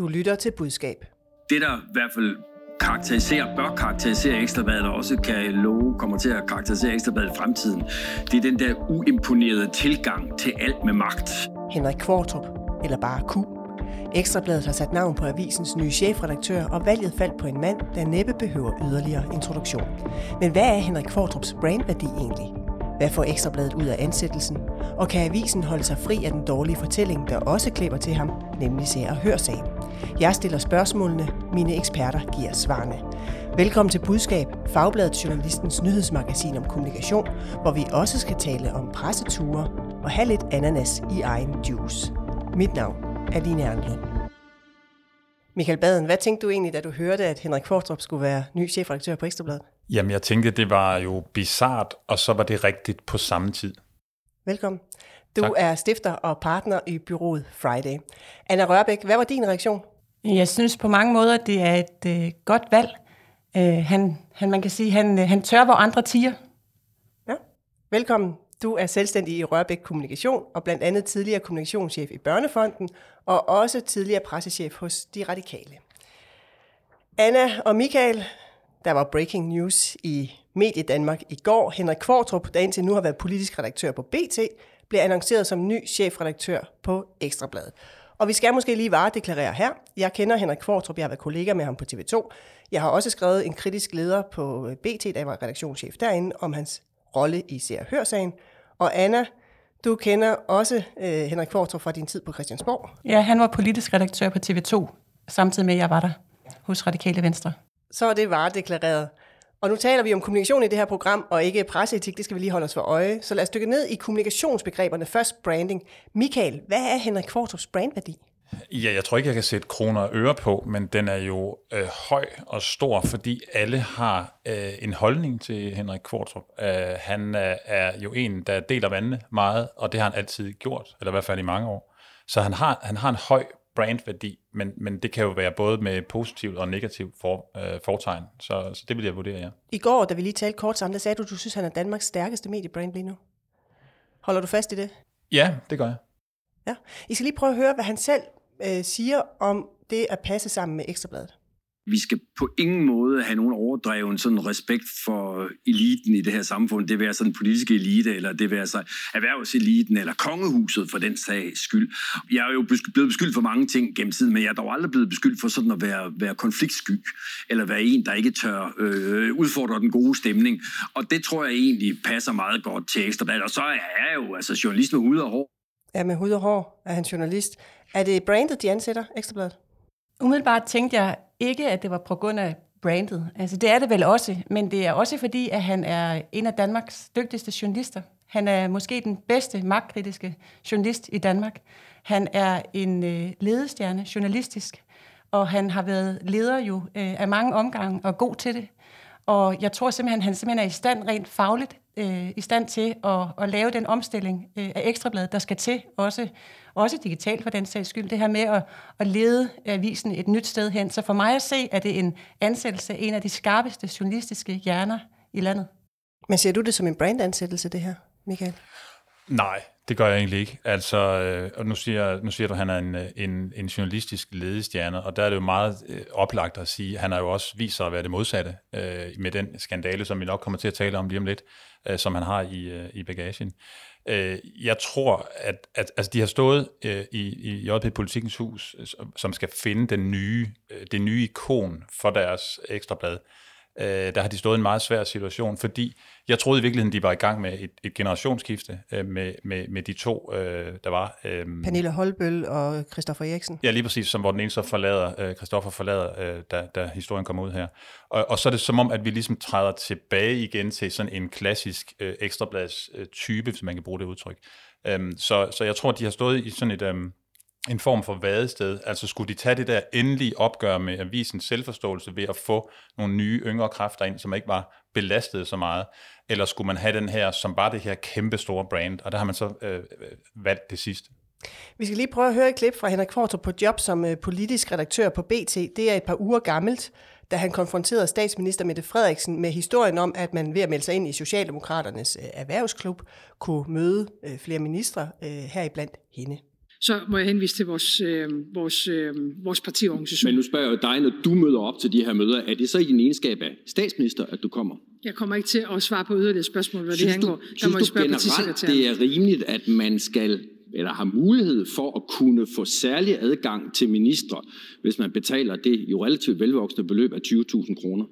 Du lytter til budskab. Det, der i hvert fald karakteriserer, bør karakterisere Ekstrabladet, og også kan love kommer til at karakterisere Ekstrabladet i fremtiden, det er den der uimponerede tilgang til alt med magt. Henrik Kvartrup, eller bare Q. Ekstrabladet har sat navn på avisens nye chefredaktør, og valget faldt på en mand, der næppe behøver yderligere introduktion. Men hvad er Henrik Kvartrups brandværdi egentlig? Hvad får Ekstrabladet ud af ansættelsen? Og kan avisen holde sig fri af den dårlige fortælling, der også klipper til ham, nemlig ser og hør sagen? Jeg stiller spørgsmålene, mine eksperter giver svarene. Velkommen til Budskab, Fagbladet Journalistens nyhedsmagasin om kommunikation, hvor vi også skal tale om presseture og have lidt ananas i egen juice. Mit navn er Line Arnlund. Michael Baden, hvad tænkte du egentlig, da du hørte, at Henrik Fortrup skulle være ny chefredaktør på Ekstrabladet? Jamen, jeg tænkte, det var jo bizart, og så var det rigtigt på samme tid. Velkommen. Du Tak. er stifter og partner i byrået Friday. Anna Rørbæk, hvad var din reaktion? Jeg synes på mange måder, det er et øh, godt valg. Øh, han, han, man kan sige, han, øh, han tør, hvor andre tiger. Ja. Velkommen. Du er selvstændig i Rørbæk Kommunikation og blandt andet tidligere kommunikationschef i Børnefonden og også tidligere pressechef hos De Radikale. Anna og Michael, der var breaking news i Medie Danmark i går. Henrik Kvartrup, der indtil nu har været politisk redaktør på BT, blev annonceret som ny chefredaktør på Ekstrabladet. Og vi skal måske lige varedeklarere her. Jeg kender Henrik Kvartrup, jeg har været kollega med ham på TV2. Jeg har også skrevet en kritisk leder på øh, BT, da jeg var redaktionschef derinde, om hans rolle i Ser og Og Anna, du kender også øh, Henrik Kvartrup fra din tid på Christiansborg. Ja, han var politisk redaktør på TV2, samtidig med, at jeg var der hos Radikale Venstre. Så er det varedeklareret. Og nu taler vi om kommunikation i det her program, og ikke presseetik, det skal vi lige holde os for øje. Så lad os dykke ned i kommunikationsbegreberne. Først branding. Michael, hvad er Henrik Kvartrups brandværdi? Ja, jeg tror ikke, jeg kan sætte kroner og øre på, men den er jo øh, høj og stor, fordi alle har øh, en holdning til Henrik Kvartrup. Øh, han øh, er jo en, der deler vandene meget, og det har han altid gjort, eller i hvert fald i mange år. Så han har, han har en høj brandværdi, men, men det kan jo være både med positivt og negativt for, øh, fortegn, så, så det vil jeg vurdere, ja. I går, da vi lige talte kort sammen, der sagde du, at du synes, han er Danmarks stærkeste mediebrand lige nu. Holder du fast i det? Ja, det gør jeg. Ja. I skal lige prøve at høre, hvad han selv øh, siger om det at passe sammen med Ekstrabladet. Vi skal på ingen måde have nogen overdreven sådan respekt for eliten i det her samfund. Det være sådan politiske elite, eller det være sig erhvervseliten, eller kongehuset for den sags skyld. Jeg er jo blevet beskyldt for mange ting gennem tiden, men jeg er dog aldrig blevet beskyldt for sådan at være, være konfliktsky, eller være en, der ikke tør øh, udfordre den gode stemning. Og det tror jeg egentlig passer meget godt til Ekstrabladet. Og så er jeg jo altså journalist med hud og hår. Ja, med hud og hår er han journalist. Er det brandet, de ansætter, Ekstrabladet? Umiddelbart tænkte jeg ikke, at det var på grund af brandet. Altså, det er det vel også, men det er også fordi, at han er en af Danmarks dygtigste journalister. Han er måske den bedste magtkritiske journalist i Danmark. Han er en øh, ledestjerne journalistisk, og han har været leder jo øh, af mange omgange og god til det. Og jeg tror simpelthen, han simpelthen er i stand rent fagligt, øh, i stand til at, at lave den omstilling øh, af ekstrabladet, der skal til, også, også digitalt for den sags skyld. Det her med at, at lede avisen et nyt sted hen. Så for mig at se, er det en ansættelse af en af de skarpeste journalistiske hjerner i landet. Men ser du det som en brandansættelse, det her, Michael? Nej, det gør jeg egentlig ikke. Altså, øh, og nu siger, nu siger du, at han er en, øh, en, en journalistisk ledestjerne, og der er det jo meget øh, oplagt at sige, at han har jo også vist sig at være det modsatte øh, med den skandale, som vi nok kommer til at tale om lige om lidt, øh, som han har i, øh, i bagagen. Øh, jeg tror, at, at altså, de har stået øh, i, i JP Politikens Hus, som- som skal finde den nye, øh, det nye ikon for deres ekstrablad. Øh, der har de stået i en meget svær situation, fordi jeg troede i virkeligheden, de var i gang med et, et generationsskifte øh, med, med, med de to, øh, der var. Øh, Pernille Holbøl og Christoffer Eriksen. Ja, lige præcis, som hvor den ene så forlader, øh, Christoffer forlader, øh, da, da historien kommer ud her. Og, og så er det som om, at vi ligesom træder tilbage igen til sådan en klassisk øh, ekstrablads øh, type, hvis man kan bruge det udtryk. Øhm, så, så jeg tror, de har stået i sådan et, øhm, en form for vadested. Altså skulle de tage det der endelige opgør med avisens selvforståelse ved at få nogle nye, yngre kræfter ind, som ikke var belastet så meget, eller skulle man have den her, som bare det her kæmpe store brand, og der har man så øh, øh valgt det sidste. Vi skal lige prøve at høre et klip fra Henrik Kvartrup på job som øh, politisk redaktør på BT. Det er et par uger gammelt, da han konfronterede statsminister Mette Frederiksen med historien om, at man ved at melde sig ind i Socialdemokraternes øh, erhvervsklub kunne møde flere ministre, heriblandt hende så må jeg henvise til vores, øh, vores, øh, vores partiorganisation. Men nu spørger jeg dig, når du møder op til de her møder, er det så i din egenskab af statsminister, at du kommer? Jeg kommer ikke til at svare på yderligere spørgsmål, hvad synes det angår. Du, Der synes må du spørge generelt, det er rimeligt, at man skal eller har mulighed for at kunne få særlig adgang til ministre, hvis man betaler det jo relativt velvoksne beløb af 20.000 kroner?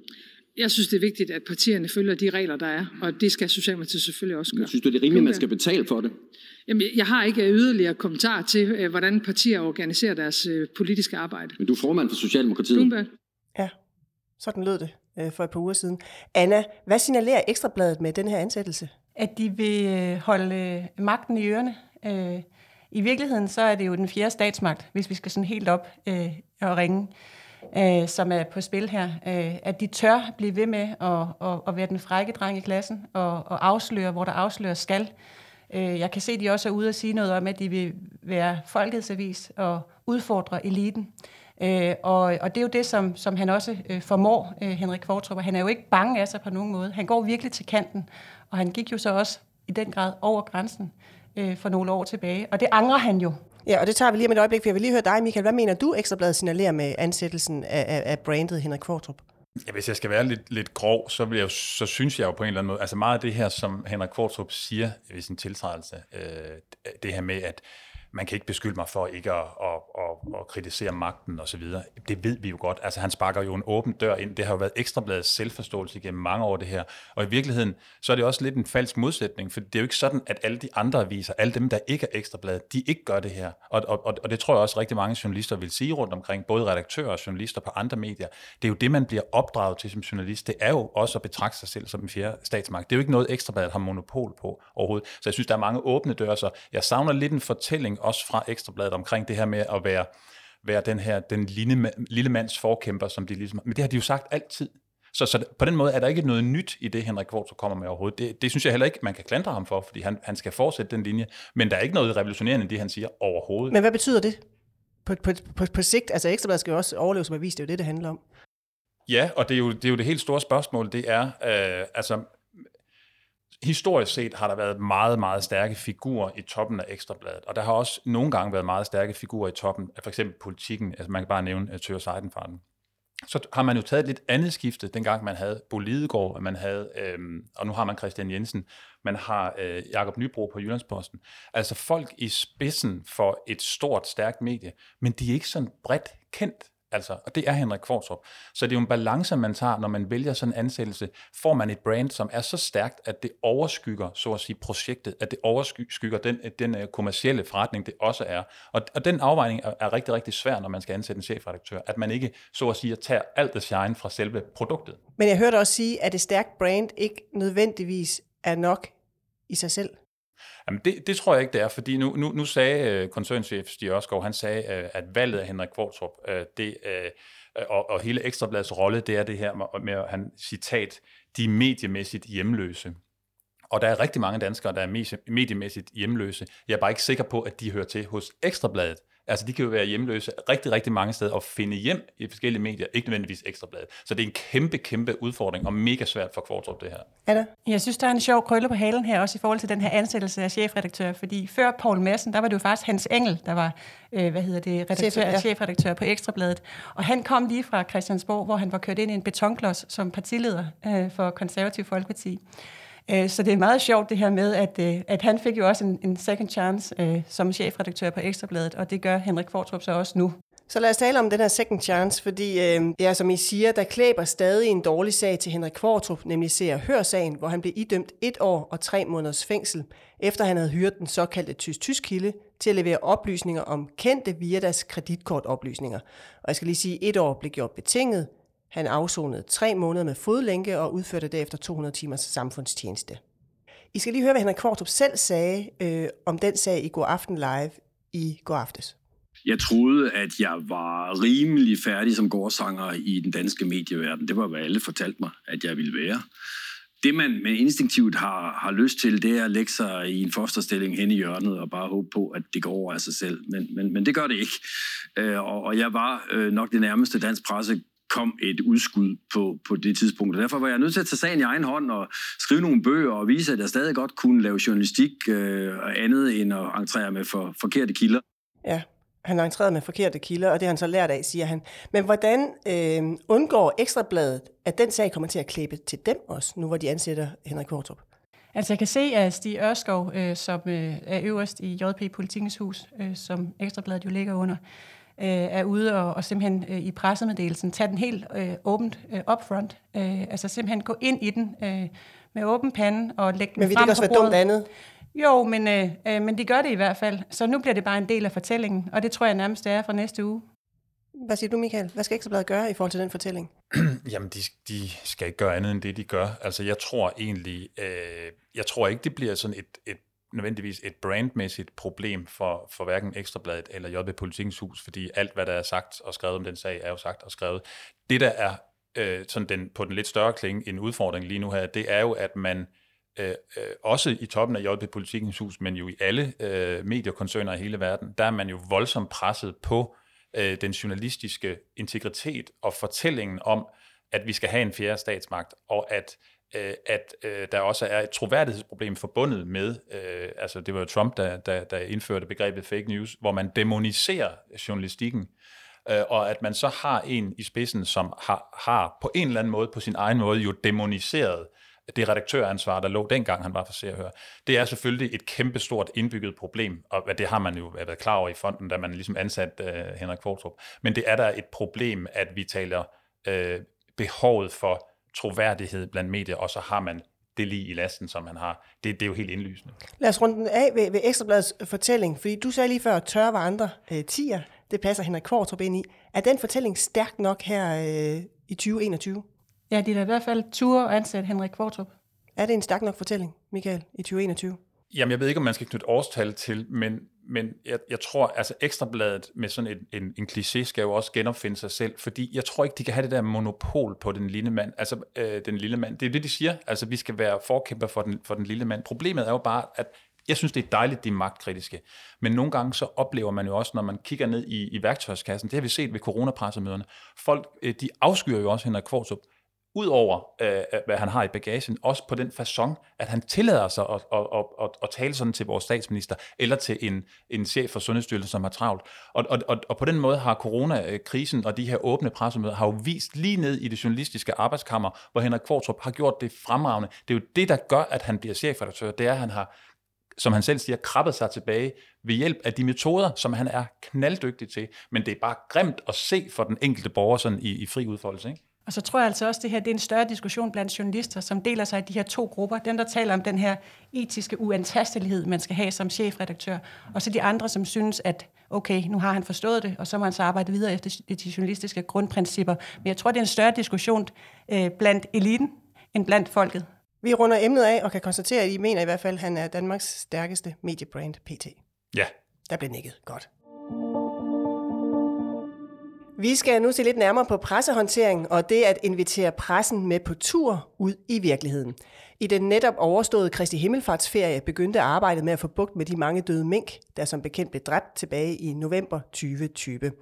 Jeg synes, det er vigtigt, at partierne følger de regler, der er, og det skal Socialdemokratiet selvfølgelig også gøre. Men synes du, det er rimeligt, at man skal betale for det? Jamen, jeg har ikke yderligere kommentar til, øh, hvordan partier organiserer deres øh, politiske arbejde. Men du er formand for Socialdemokratiet. Bloomberg. Ja, sådan lød det øh, for et par uger siden. Anna, hvad signalerer Ekstrabladet med den her ansættelse? At de vil holde magten i ørerne. I virkeligheden så er det jo den fjerde statsmagt, hvis vi skal sådan helt op og ringe øh, som er på spil her. Øh, at de tør blive ved med at, at, at være den frække dreng i klassen og, og afsløre, hvor der afslører skal. Øh, jeg kan se, at de også er ude og sige noget om, at de vil være folkets avis og udfordre eliten. Øh, og, og det er jo det, som, som han også øh, formår, øh, Henrik Kvartrup. Han er jo ikke bange af sig på nogen måde. Han går virkelig til kanten, og han gik jo så også i den grad over grænsen øh, for nogle år tilbage. Og det angrer han jo. Ja, og det tager vi lige om et øjeblik, for jeg vil lige høre dig, Michael. Hvad mener du, Ekstrabladet signalerer med ansættelsen af, af, af brandet Henrik Kvartrup? Ja, hvis jeg skal være lidt, lidt grov, så, vil jeg, så synes jeg jo på en eller anden måde, altså meget af det her, som Henrik Kvartrup siger ved sin tiltrædelse, øh, det her med, at man kan ikke beskylde mig for ikke at, at, at, at kritisere magten osv. Det ved vi jo godt. Altså han sparker jo en åben dør ind. Det har jo været ekstrabladets selvforståelse gennem mange år det her. Og i virkeligheden, så er det også lidt en falsk modsætning, for det er jo ikke sådan, at alle de andre aviser, alle dem, der ikke er ekstrabladet, de ikke gør det her. Og, og, og det tror jeg også rigtig mange journalister vil sige rundt omkring, både redaktører og journalister på andre medier. Det er jo det, man bliver opdraget til som journalist. Det er jo også at betragte sig selv som en fjerde statsmagt. Det er jo ikke noget, ekstrabladet har monopol på overhovedet. Så jeg synes, der er mange åbne døre, så jeg savner lidt en fortælling også fra Ekstrabladet omkring det her med at være, være den her den lille, lille mands forkæmper, som de ligesom, men det har de jo sagt altid. Så, så på den måde er der ikke noget nyt i det, Henrik Kvartrup kommer med overhovedet. Det, det synes jeg heller ikke, man kan klandre ham for, fordi han, han skal fortsætte den linje. Men der er ikke noget revolutionerende i det, han siger overhovedet. Men hvad betyder det på, på, på, på sigt? Altså Ekstrabladet skal jo også overleve som avis, det er jo det, det handler om. Ja, og det er jo det, er jo det helt store spørgsmål, det er, øh, altså historisk set har der været meget, meget stærke figurer i toppen af Ekstrabladet, og der har også nogle gange været meget stærke figurer i toppen af for eksempel politikken, altså man kan bare nævne øh, uh, Tør Seidenfarten. Så har man jo taget et lidt andet skifte, dengang man havde Bo Lidegaard, og man havde, øhm, og nu har man Christian Jensen, man har øh, Jakob Nybro på Jyllandsposten. Altså folk i spidsen for et stort, stærkt medie, men de er ikke sådan bredt kendt Altså, og det er Henrik Kvartrup. Så det er jo en balance, man tager, når man vælger sådan en ansættelse. Får man et brand, som er så stærkt, at det overskygger, så at sige, projektet, at det overskygger den, den øh, kommercielle forretning, det også er. Og, og den afvejning er, er rigtig, rigtig svær, når man skal ansætte en chefredaktør. At man ikke, så at sige, tager alt det shine fra selve produktet. Men jeg hørte også sige, at et stærkt brand ikke nødvendigvis er nok i sig selv. Jamen det, det tror jeg ikke, det er, fordi nu, nu, nu sagde øh, koncernchef Stig Ørskov, han sagde, øh, at valget af Henrik Kvartrup, øh, det, øh, og, og hele Ekstrabladets rolle, det er det her med, med han citat, de mediemæssigt hjemløse. Og der er rigtig mange danskere, der er mediemæssigt hjemløse. Jeg er bare ikke sikker på, at de hører til hos Ekstrabladet. Altså, de kan jo være hjemløse rigtig, rigtig mange steder og finde hjem i forskellige medier, ikke nødvendigvis ekstrabladet. Så det er en kæmpe, kæmpe udfordring og mega svært for Kvartrup, det her. Anna? Jeg synes, der er en sjov krølle på halen her, også i forhold til den her ansættelse af chefredaktør, fordi før Paul Madsen, der var det jo faktisk Hans Engel, der var, øh, hvad hedder det, redaktør, Chef, ja. chefredaktør på Ekstrabladet. Og han kom lige fra Christiansborg, hvor han var kørt ind i en betonklods som partileder øh, for Konservativ Folkeparti. Øh, så det er meget sjovt det her med, at, øh, at han fik jo også en, en second chance øh, som chefredaktør på Ekstrabladet, og det gør Henrik Fortrup så også nu. Så lad os tale om den her second chance, fordi øh, ja, som I siger, der klæber stadig en dårlig sag til Henrik Kvartrup, nemlig ser hørsagen, hvor han blev idømt et år og tre måneders fængsel, efter han havde hyret den såkaldte tysk-tysk kilde til at levere oplysninger om kendte via deres kreditkortoplysninger. Og jeg skal lige sige, at et år blev gjort betinget, han afsonede tre måneder med fodlænke og udførte derefter 200 timers samfundstjeneste. I skal lige høre, hvad Henrik Kvartrup selv sagde øh, om den sag i går aften live i går aftes. Jeg troede, at jeg var rimelig færdig som gårdsanger i den danske medieverden. Det var, hvad alle fortalte mig, at jeg ville være. Det, man med instinktivt har, har lyst til, det er at lægge sig i en fosterstilling hen i hjørnet og bare håbe på, at det går over af sig selv. Men, men, men det gør det ikke. Øh, og, og jeg var øh, nok det nærmeste dansk presse kom et udskud på, på det tidspunkt. Og derfor var jeg nødt til at tage sagen i egen hånd og skrive nogle bøger og vise, at jeg stadig godt kunne lave journalistik øh, og andet end at entrere med for forkerte kilder. Ja, han har entreret med forkerte kilder, og det har han så lært af, siger han. Men hvordan øh, undgår Ekstrabladet, at den sag kommer til at klæbe til dem også, nu hvor de ansætter Henrik Kvartrup? Altså jeg kan se, at Stig Ørskov, øh, som øh, er øverst i JP Politikens Hus, øh, som Ekstrabladet jo ligger under, øh, er ude og, og simpelthen øh, i pressemeddelelsen tage den helt øh, åbent øh, upfront. Øh, altså simpelthen gå ind i den øh, med åben pande og lægge den Men vil frem det også på være dumt andet? Jo, men, øh, øh, men de gør det i hvert fald. Så nu bliver det bare en del af fortællingen, og det tror jeg nærmest det er fra næste uge. Hvad siger du, Michael? Hvad skal Ekstrabladet gøre i forhold til den fortælling? Jamen, de, de skal ikke gøre andet end det, de gør. Altså, jeg tror egentlig, øh, jeg tror ikke, det bliver sådan et, et nødvendigvis et brandmæssigt problem for, for hverken Ekstrabladet eller JB Politikens Hus, fordi alt, hvad der er sagt og skrevet om den sag, er jo sagt og skrevet. Det, der er øh, sådan den, på den lidt større klinge en udfordring lige nu her, det er jo, at man øh, øh også i toppen af JB Politikens Hus, men jo i alle øh, mediekoncerner i hele verden, der er man jo voldsomt presset på øh, den journalistiske integritet og fortællingen om, at vi skal have en fjerde statsmagt, og at, øh, at øh, der også er et troværdighedsproblem forbundet med, øh, altså det var jo Trump, der, der, der indførte begrebet fake news, hvor man demoniserer journalistikken, øh, og at man så har en i spidsen, som har, har på en eller anden måde, på sin egen måde, jo demoniseret det redaktøransvar, der lå dengang, han var for Se og Hør. Det er selvfølgelig et kæmpestort indbygget problem, og det har man jo været klar over i fonden, da man ligesom ansat øh, Henrik Kvartrup. Men det er der et problem, at vi taler øh, behovet for troværdighed blandt medier, og så har man det lige i lasten, som man har. Det, det er jo helt indlysende. Lad os runde den af ved, ved Ekstrabladets fortælling, fordi du sagde lige før, tørre var andre øh, tiger. Det passer Henrik Kvartrup ind i. Er den fortælling stærk nok her øh, i 2021? Ja, de er da i hvert fald ture og ansætte Henrik Kvartrup. Er det en stærk nok fortælling, Michael, i 2021? Jamen, jeg ved ikke, om man skal knytte årstal til, men, men jeg, jeg tror, altså Ekstrabladet med sådan en, en, en kliché skal jo også genopfinde sig selv, fordi jeg tror ikke, de kan have det der monopol på den lille mand. Altså, øh, den lille mand. Det er det, de siger. Altså, vi skal være forkæmper for den, for den lille mand. Problemet er jo bare, at jeg synes, det er dejligt, de er magtkritiske. Men nogle gange så oplever man jo også, når man kigger ned i, i værktøjskassen, det har vi set ved coronapressemøderne, folk, øh, de afskyr jo også Henrik Kvartrup, udover øh, øh, hvad han har i bagagen, også på den façon, at han tillader sig at, at, at, at, at tale sådan til vores statsminister, eller til en, en chef for Sundhedsstyrelsen, som har travlt. Og, og, og, og på den måde har coronakrisen og de her åbne pressemøder, har jo vist lige ned i det journalistiske arbejdskammer, hvor Henrik Kvartrup har gjort det fremragende. Det er jo det, der gør, at han bliver chefredaktør, det er, at han har som han selv siger, krabbet sig tilbage ved hjælp af de metoder, som han er knalddygtig til. Men det er bare grimt at se for den enkelte borger sådan i, i fri udfoldelse. Ikke? Og så tror jeg altså også, at det her det er en større diskussion blandt journalister, som deler sig i de her to grupper. Den, der taler om den her etiske uantastelighed, man skal have som chefredaktør, og så de andre, som synes, at okay, nu har han forstået det, og så må han så arbejde videre efter de journalistiske grundprincipper. Men jeg tror, det er en større diskussion øh, blandt eliten end blandt folket. Vi runder emnet af og kan konstatere, at I mener i hvert fald, at han er Danmarks stærkeste mediebrand PT. Ja. Der blev nikket. Godt. Vi skal nu se lidt nærmere på pressehåndtering og det at invitere pressen med på tur ud i virkeligheden. I den netop overståede Kristi Himmelfartsferie begyndte arbejdet med at få bugt med de mange døde mink, der som bekendt blev dræbt tilbage i november 2020.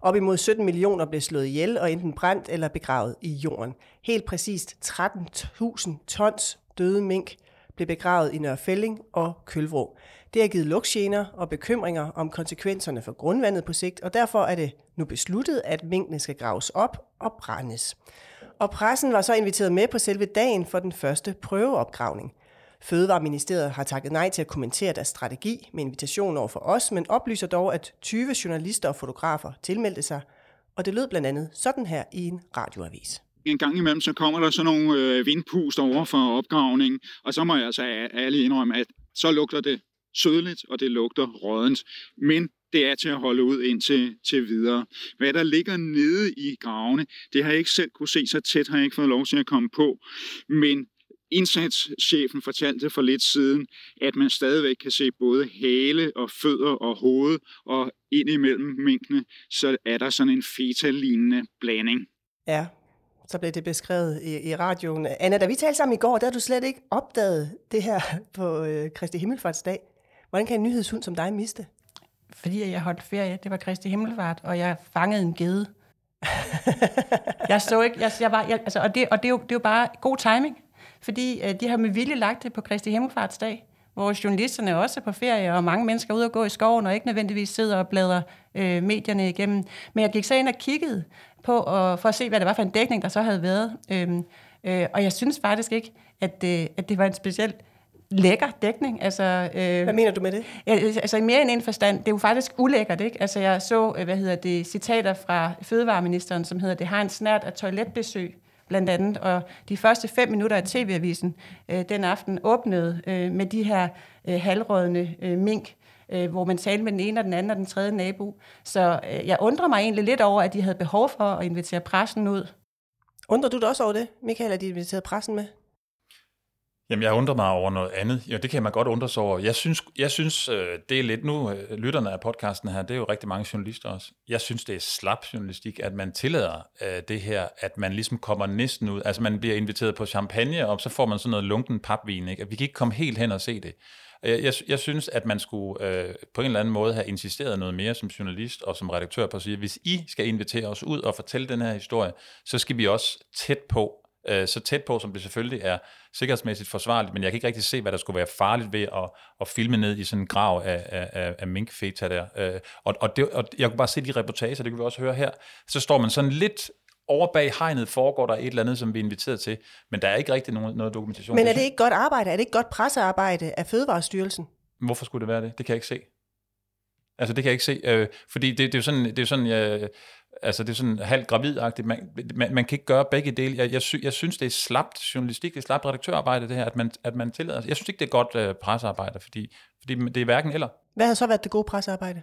Op imod 17 millioner blev slået ihjel og enten brændt eller begravet i jorden. Helt præcist 13.000 tons døde mink blev begravet i Nørrefælling og Kølvrå. Det har givet lugtgener og bekymringer om konsekvenserne for grundvandet på sigt, og derfor er det nu besluttet, at minkene skal graves op og brændes. Og pressen var så inviteret med på selve dagen for den første prøveopgravning. Fødevareministeriet har takket nej til at kommentere deres strategi med invitation over for os, men oplyser dog, at 20 journalister og fotografer tilmeldte sig, og det lød blandt andet sådan her i en radioavis. En gang imellem, så kommer der sådan nogle øh, vindpust over for opgravningen, og så må jeg altså alle indrømme, at så lugter det sødligt, og det lugter rådent. Men det er til at holde ud indtil til videre. Hvad der ligger nede i gravene, det har jeg ikke selv kunne se, så tæt har jeg ikke fået lov til at komme på. Men indsatschefen fortalte for lidt siden, at man stadigvæk kan se både hale og fødder og hoved, og ind imellem minkene, så er der sådan en feta-lignende blanding. Ja, så blev det beskrevet i, i radioen. Anna, da vi talte sammen i går, der havde du slet ikke opdaget det her på øh, Kristi Himmelfartsdag. Hvordan kan en nyhedshund som dig miste? Fordi jeg holdt ferie, det var Kristi Himmelfart, og jeg fangede en gede. jeg så ikke, jeg, jeg var, jeg, altså, og, det, og det, er jo, det er jo bare god timing, fordi øh, de har med vilje lagt det på Kristi Himmelfartsdag, hvor journalisterne også er på ferie, og mange mennesker er ude og gå i skoven, og ikke nødvendigvis sidder og bladrer øh, medierne igennem. Men jeg gik så ind og kiggede på, og, for at se, hvad det var for en dækning, der så havde været. Øhm, øh, og jeg synes faktisk ikke, at, øh, at det var en specielt lækker dækning. Altså, øh, hvad mener du med det? Altså i mere end en forstand, det er jo faktisk ulækkert, ikke? Altså jeg så, øh, hvad hedder det, citater fra fødevareministeren, som hedder, det har en snært af toiletbesøg, blandt andet. Og de første fem minutter af TV-avisen øh, den aften åbnede øh, med de her øh, halvrådende øh, mink, øh, hvor man talte med den ene og den anden og den tredje nabo. Så øh, jeg undrer mig egentlig lidt over, at de havde behov for at invitere pressen ud. Undrer du dig også over det, Michael, at de inviterede pressen med? Jamen, jeg undrer mig over noget andet. Ja, det kan man godt undre sig over. Jeg synes, jeg synes øh, det er lidt nu, øh, lytterne af podcasten her, det er jo rigtig mange journalister også. Jeg synes, det er slap journalistik, at man tillader øh, det her, at man ligesom kommer næsten ud. Altså, man bliver inviteret på champagne, og så får man sådan noget lunken papvin, ikke? Vi kan ikke komme helt hen og se det. Jeg, jeg, jeg synes, at man skulle øh, på en eller anden måde have insisteret noget mere som journalist og som redaktør på at sige, hvis I skal invitere os ud og fortælle den her historie, så skal vi også tæt på øh, så tæt på, som det selvfølgelig er sikkerhedsmæssigt forsvarligt, men jeg kan ikke rigtig se, hvad der skulle være farligt ved at, at filme ned i sådan en grav af, af, af minkfeta der. Øh, og, og, det, og jeg kunne bare se de reportager, det kan vi også høre her, så står man sådan lidt over bag hegnet foregår der et eller andet, som vi er inviteret til, men der er ikke rigtig nogen, noget dokumentation. Men er det ikke godt arbejde? Er det ikke godt pressearbejde af Fødevarestyrelsen? Hvorfor skulle det være det? Det kan jeg ikke se. Altså det kan jeg ikke se, øh, fordi det, det er jo sådan, det er jo sådan jeg, Altså, det er sådan halvt gravidagtigt. Man, man, man kan ikke gøre begge dele. Jeg, jeg, sy, jeg synes, det er slapt journalistik, det er slapt redaktørarbejde, det her, at man, at man tillader. Jeg synes ikke, det er godt øh, pressearbejde, fordi, fordi det er hverken eller. Hvad har så været det gode pressearbejde?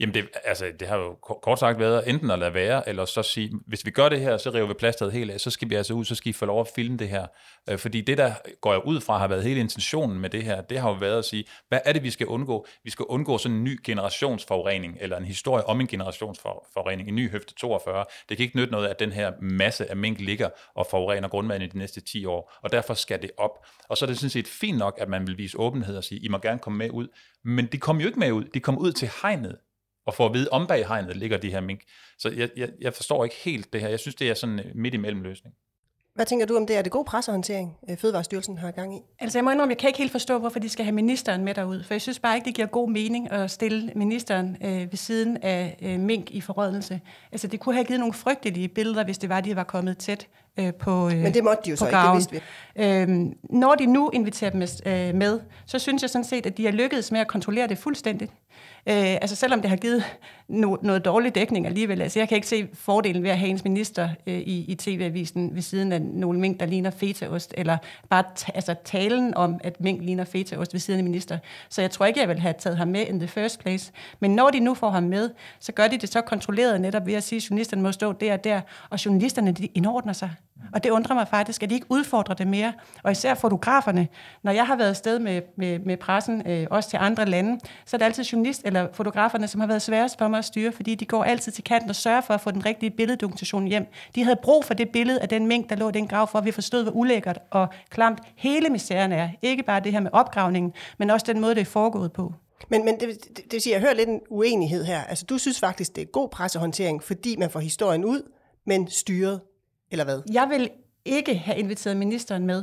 Jamen, det, altså, det har jo kort sagt været enten at lade være, eller så sige, hvis vi gør det her, så river vi plasteret helt af, så skal vi altså ud, så skal I få lov at filme det her. Øh, fordi det, der går jeg ud fra, har været hele intentionen med det her, det har jo været at sige, hvad er det, vi skal undgå? Vi skal undgå sådan en ny generationsforurening, eller en historie om en generationsforurening, en ny høfte 42. Det kan ikke nytte noget, at den her masse af mink ligger og forurener grundvandet i de næste 10 år, og derfor skal det op. Og så er det sådan set fint nok, at man vil vise åbenhed og sige, I må gerne komme med ud, men de kom jo ikke med ud, de kom ud til hegnet, og for at vide, om bag hegnet ligger de her mink. Så jeg, jeg, jeg forstår ikke helt det her. Jeg synes, det er sådan midt imellem løsning. Hvad tænker du om det? Er det god pressehåndtering, øh, Fødevarestyrelsen har gang i? Altså jeg må indrømme, jeg kan ikke helt forstå, hvorfor de skal have ministeren med derud. For jeg synes bare ikke, det giver god mening at stille ministeren øh, ved siden af øh, mink i forrådelse. Altså det kunne have givet nogle frygtelige billeder, hvis det var, de var kommet tæt øh, på øh, Men det måtte de jo så ikke, det vidste vi. Øhm, når de nu inviterer dem med, øh, med, så synes jeg sådan set, at de har lykkedes med at kontrollere det fuldstændigt. Øh, altså selvom det har givet no, noget dårlig dækning alligevel. Altså jeg kan ikke se fordelen ved at have ens minister øh, i, i tv-avisen ved siden af nogle mink, der ligner fetaost, eller bare t- altså talen om, at mink ligner fetaost ved siden af minister. Så jeg tror ikke, jeg vil have taget ham med in the first place. Men når de nu får ham med, så gør de det så kontrolleret netop ved at sige, at journalisterne må stå der og der, og journalisterne de indordner sig. Og det undrer mig faktisk, at de ikke udfordrer det mere. Og især fotograferne. Når jeg har været afsted med, med, med pressen, øh, også til andre lande, så er det altid journalist eller fotograferne, som har været sværest for mig at styre, fordi de går altid til kanten og sørger for at få den rigtige billeddokumentation hjem. De havde brug for det billede af den mængde, der lå i den grav, for at vi forstod, hvor ulækkert og klamt hele misæren er. Ikke bare det her med opgravningen, men også den måde, det er foregået på. Men, men det, det, det vil sige, at jeg hører lidt en uenighed her. Altså, du synes faktisk, det er god pressehåndtering, fordi man får historien ud, men styret eller hvad? Jeg vil ikke have inviteret ministeren med.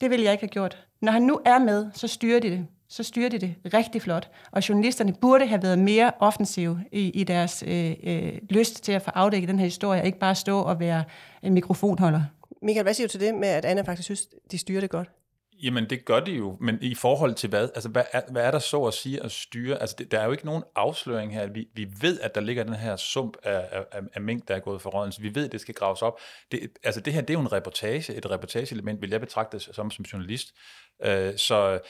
Det vil jeg ikke have gjort. Når han nu er med, så styrer de det. Så styrer de det rigtig flot. Og journalisterne burde have været mere offensive i, i deres øh, øh, lyst til at få afdækket den her historie, og ikke bare stå og være en mikrofonholder. Michael, hvad siger du til det med, at Anna faktisk synes, de styrer det godt? Jamen, det gør de jo, men i forhold til hvad? Altså, hvad er, hvad er der så at sige at styre? Altså, det, der er jo ikke nogen afsløring her. Vi, vi ved, at der ligger den her sump af, af, af mink, der er gået for råden, så vi ved, at det skal graves op. Det, altså, det her, det er jo en reportage, et reportageelement, vil jeg betragte som, som journalist. Øh, så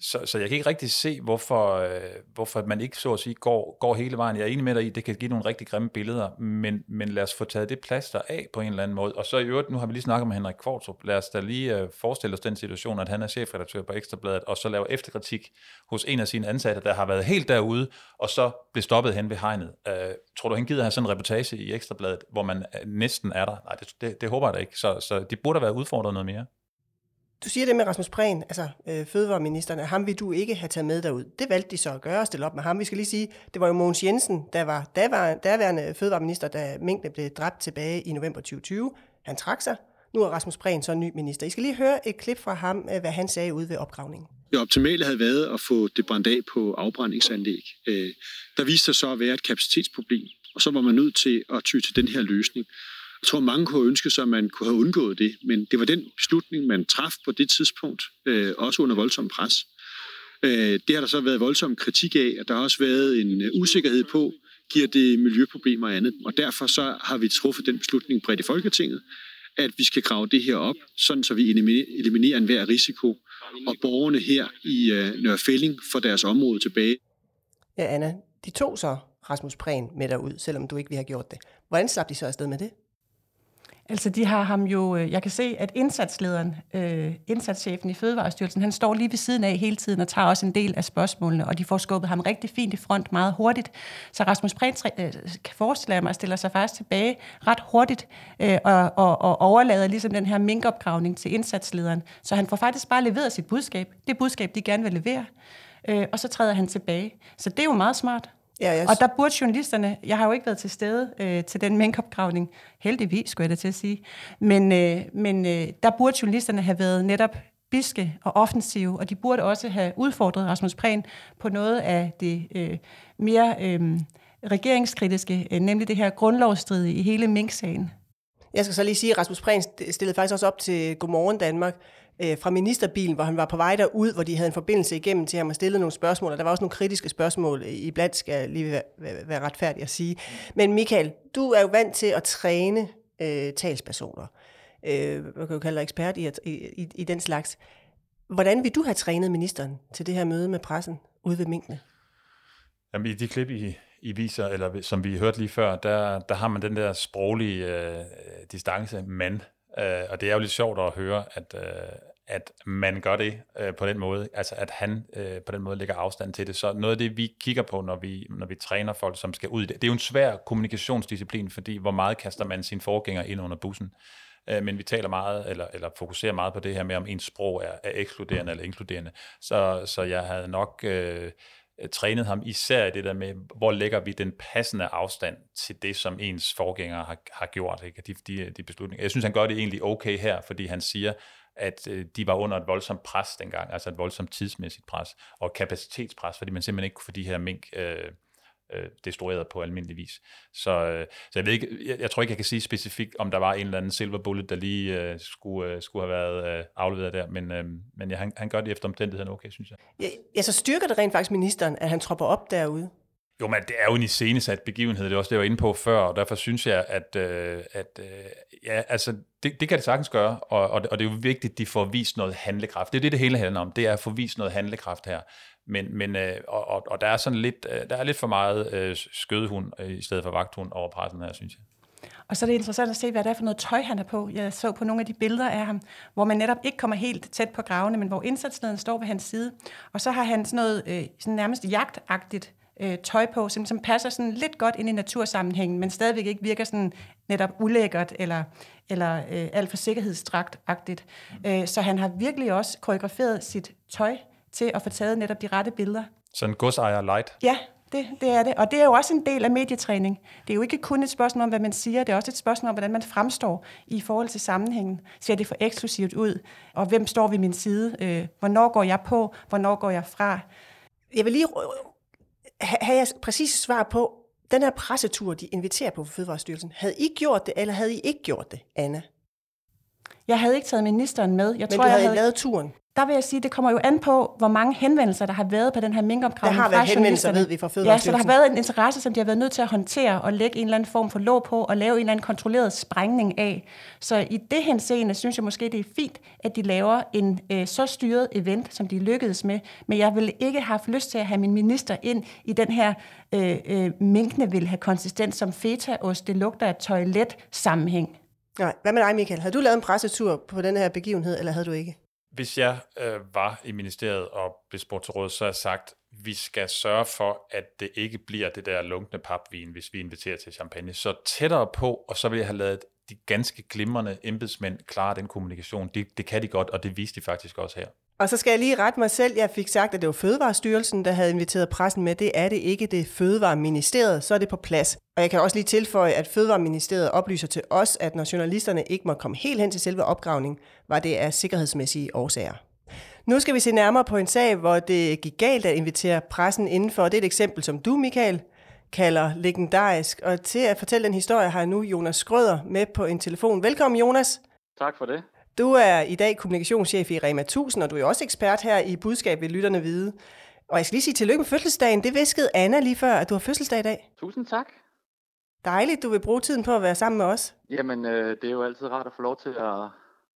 så, så jeg kan ikke rigtig se, hvorfor, øh, hvorfor man ikke så at sige går, går hele vejen. Jeg er enig med dig i, det kan give nogle rigtig grimme billeder, men, men lad os få taget det plaster af på en eller anden måde. Og så i øvrigt, nu har vi lige snakket med Henrik Kvartrup, lad os da lige øh, forestille os den situation, at han er chefredaktør på Ekstrabladet, og så laver efterkritik hos en af sine ansatte, der har været helt derude, og så bliver stoppet hen ved hegnet. Øh, tror du, han gider have sådan en reportage i Ekstrabladet, hvor man øh, næsten er der? Nej, det, det, det håber jeg da ikke. Så, så de burde have været udfordret noget mere. Du siger det med Rasmus Prehn, altså øh, fødevareministeren, at ham vil du ikke have taget med derud. Det valgte de så at gøre, og stille op med ham. Vi skal lige sige, det var jo Mogens Jensen, der var daværende, fødevareminister, da mængden blev dræbt tilbage i november 2020. Han trak sig, Nu er Rasmus Prehn så ny minister. I skal lige høre et klip fra ham, øh, hvad han sagde ude ved opgravningen. Det optimale havde været at få det brændt af på afbrændingsanlæg. Øh, der viste sig så at være et kapacitetsproblem, og så var man nødt til at ty til den her løsning. Jeg tror, mange kunne ønske sig, at man kunne have undgået det, men det var den beslutning, man traf på det tidspunkt, øh, også under voldsom pres. Øh, det har der så været voldsom kritik af, og der har også været en øh, usikkerhed på, giver det miljøproblemer og andet. Og derfor så har vi truffet den beslutning bredt i Folketinget, at vi skal grave det her op, sådan så vi eliminerer enhver risiko, og borgerne her i øh, Nørrefælling får deres område tilbage. Ja, Anna, de tog så Rasmus Prehn med derud, selvom du ikke vi har gjort det. Hvordan slap de så afsted med det? Altså, de har ham jo, øh, jeg kan se, at indsatslederen, øh, indsatschefen i Fødevarestyrelsen, han står lige ved siden af hele tiden og tager også en del af spørgsmålene, og de får skubbet ham rigtig fint i front meget hurtigt. Så Rasmus Prehn øh, kan forestille mig, stiller sig faktisk tilbage ret hurtigt øh, og, og, og overlader ligesom den her minkopgravning til indsatslederen. Så han får faktisk bare leveret sit budskab, det budskab, de gerne vil levere, øh, og så træder han tilbage. Så det er jo meget smart. Ja, yes. Og der burde journalisterne, jeg har jo ikke været til stede øh, til den minkopgravning, heldigvis skulle jeg da til at sige, men, øh, men øh, der burde journalisterne have været netop biske og offensive, og de burde også have udfordret Rasmus Prehn på noget af det øh, mere øh, regeringskritiske, øh, nemlig det her grundlovsstridige i hele Mink-sagen. Jeg skal så lige sige, at Rasmus Prehn stillede faktisk også op til Godmorgen Danmark, øh, fra ministerbilen, hvor han var på vej derud, hvor de havde en forbindelse igennem til ham og stillede nogle spørgsmål, og der var også nogle kritiske spørgsmål i blandt, skal jeg lige være, være, være retfærdig at sige. Men Michael, du er jo vant til at træne øh, talspersoner. Øh, man kan jo kalde dig ekspert i, i, i, i den slags. Hvordan vil du have trænet ministeren til det her møde med pressen ude ved minkene? Jamen, i de klip, I, I viser, eller som vi hørte lige før, der, der har man den der sproglige øh, distance, men Øh, og det er jo lidt sjovt at høre, at, øh, at man gør det øh, på den måde, altså at han øh, på den måde lægger afstand til det. Så noget af det, vi kigger på, når vi, når vi træner folk, som skal ud i det, det er jo en svær kommunikationsdisciplin, fordi hvor meget kaster man sin forgænger ind under bussen. Øh, men vi taler meget, eller, eller fokuserer meget på det her med, om ens sprog er, er ekskluderende eller inkluderende. Så, så jeg havde nok... Øh, trænet ham især i det der med, hvor lægger vi den passende afstand til det, som ens forgængere har, har gjort, ikke? De, de, de beslutninger. Jeg synes, han gør det egentlig okay her, fordi han siger, at øh, de var under et voldsomt pres dengang, altså et voldsomt tidsmæssigt pres, og kapacitetspres, fordi man simpelthen ikke kunne få de her mink øh, øh, destrueret på almindelig vis. Så, øh, så jeg, ved ikke, jeg, jeg tror ikke, jeg kan sige specifikt, om der var en eller anden silver bullet, der lige øh, skulle, øh, skulle have været øh, afleveret der, men, øh, men ja, han, han gør det efter omstændigheden okay, synes jeg. Ja, ja, så styrker det rent faktisk ministeren, at han tropper op derude? Jo, men det er jo en iscenesat begivenhed, det er også det, jeg var inde på før, og derfor synes jeg, at, øh, at øh, ja, altså, det, det kan det sagtens gøre, og, og, og det er jo vigtigt, at de får vist noget handlekraft. Det er det, det hele handler om, det er at få vist noget handlekraft her. Men, men øh, og, og, og der er sådan lidt, øh, der er lidt for meget øh, skødehund øh, i stedet for vagthund over pressen her, synes jeg. Og så er det interessant at se, hvad det er for noget tøj, han er på. Jeg så på nogle af de billeder af ham, hvor man netop ikke kommer helt tæt på gravene, men hvor indsatslederen står ved hans side. Og så har han sådan noget øh, sådan nærmest jagtagtigt øh, tøj på, som, som passer sådan lidt godt ind i natursammenhængen, men stadigvæk ikke virker sådan netop ulækkert eller, eller øh, alt for sikkerhedsdragtagtigt. Øh, så han har virkelig også koreograferet sit tøj til at få taget netop de rette billeder. Sådan godsejer light? Ja, det, det er det. Og det er jo også en del af medietræning. Det er jo ikke kun et spørgsmål om, hvad man siger, det er også et spørgsmål om, hvordan man fremstår i forhold til sammenhængen. Ser det for eksklusivt ud? Og hvem står ved min side? Øh, hvornår går jeg på? Hvornår går jeg fra? Jeg vil lige have jeg præcis svar på, den her pressetur, de inviterer på Fødevarestyrelsen, havde I gjort det, eller havde I ikke gjort det, Anna? Jeg havde ikke taget ministeren med. Jeg Men tror, du havde jeg havde lavet turen? der vil jeg sige, det kommer jo an på, hvor mange henvendelser, der har været på den her minkopgravning. Der har været henvendelser, ved vi, fra Ja, så der har været en interesse, som de har været nødt til at håndtere og lægge en eller anden form for låg på og lave en eller anden kontrolleret sprængning af. Så i det henseende synes jeg måske, det er fint, at de laver en øh, så styret event, som de lykkedes med. Men jeg ville ikke have haft lyst til at have min minister ind i den her øh, øh, minkene vil have konsistens som fetaost. Det lugter af toilet sammenhæng. Nej. Hvad med dig, Michael? Har du lavet en pressetur på den her begivenhed, eller havde du ikke? Hvis jeg øh, var i ministeriet og blev spurgt til råd, så har jeg sagt, vi skal sørge for, at det ikke bliver det der lunkne papvin, hvis vi inviterer til champagne. Så tættere på, og så vil jeg have lavet de ganske glimrende embedsmænd klare den kommunikation. Det, det kan de godt, og det viste de faktisk også her. Og så skal jeg lige rette mig selv. Jeg fik sagt, at det var Fødevarestyrelsen, der havde inviteret pressen med. Det er det ikke. Det er Fødevareministeriet. Så er det på plads. Og jeg kan også lige tilføje, at Fødevareministeriet oplyser til os, at når journalisterne ikke må komme helt hen til selve opgravningen, var det af sikkerhedsmæssige årsager. Nu skal vi se nærmere på en sag, hvor det gik galt at invitere pressen indenfor. Det er et eksempel, som du, Michael, kalder legendarisk. Og til at fortælle den historie har jeg nu Jonas Skrøder med på en telefon. Velkommen, Jonas. Tak for det. Du er i dag kommunikationschef i Rema 1000, og du er også ekspert her i budskab ved Lytterne Vide. Og jeg skal lige sige tillykke med fødselsdagen. Det viskede Anna lige før, at du har fødselsdag i dag. Tusind tak. Dejligt, du vil bruge tiden på at være sammen med os. Jamen, øh, det er jo altid rart at få lov til at,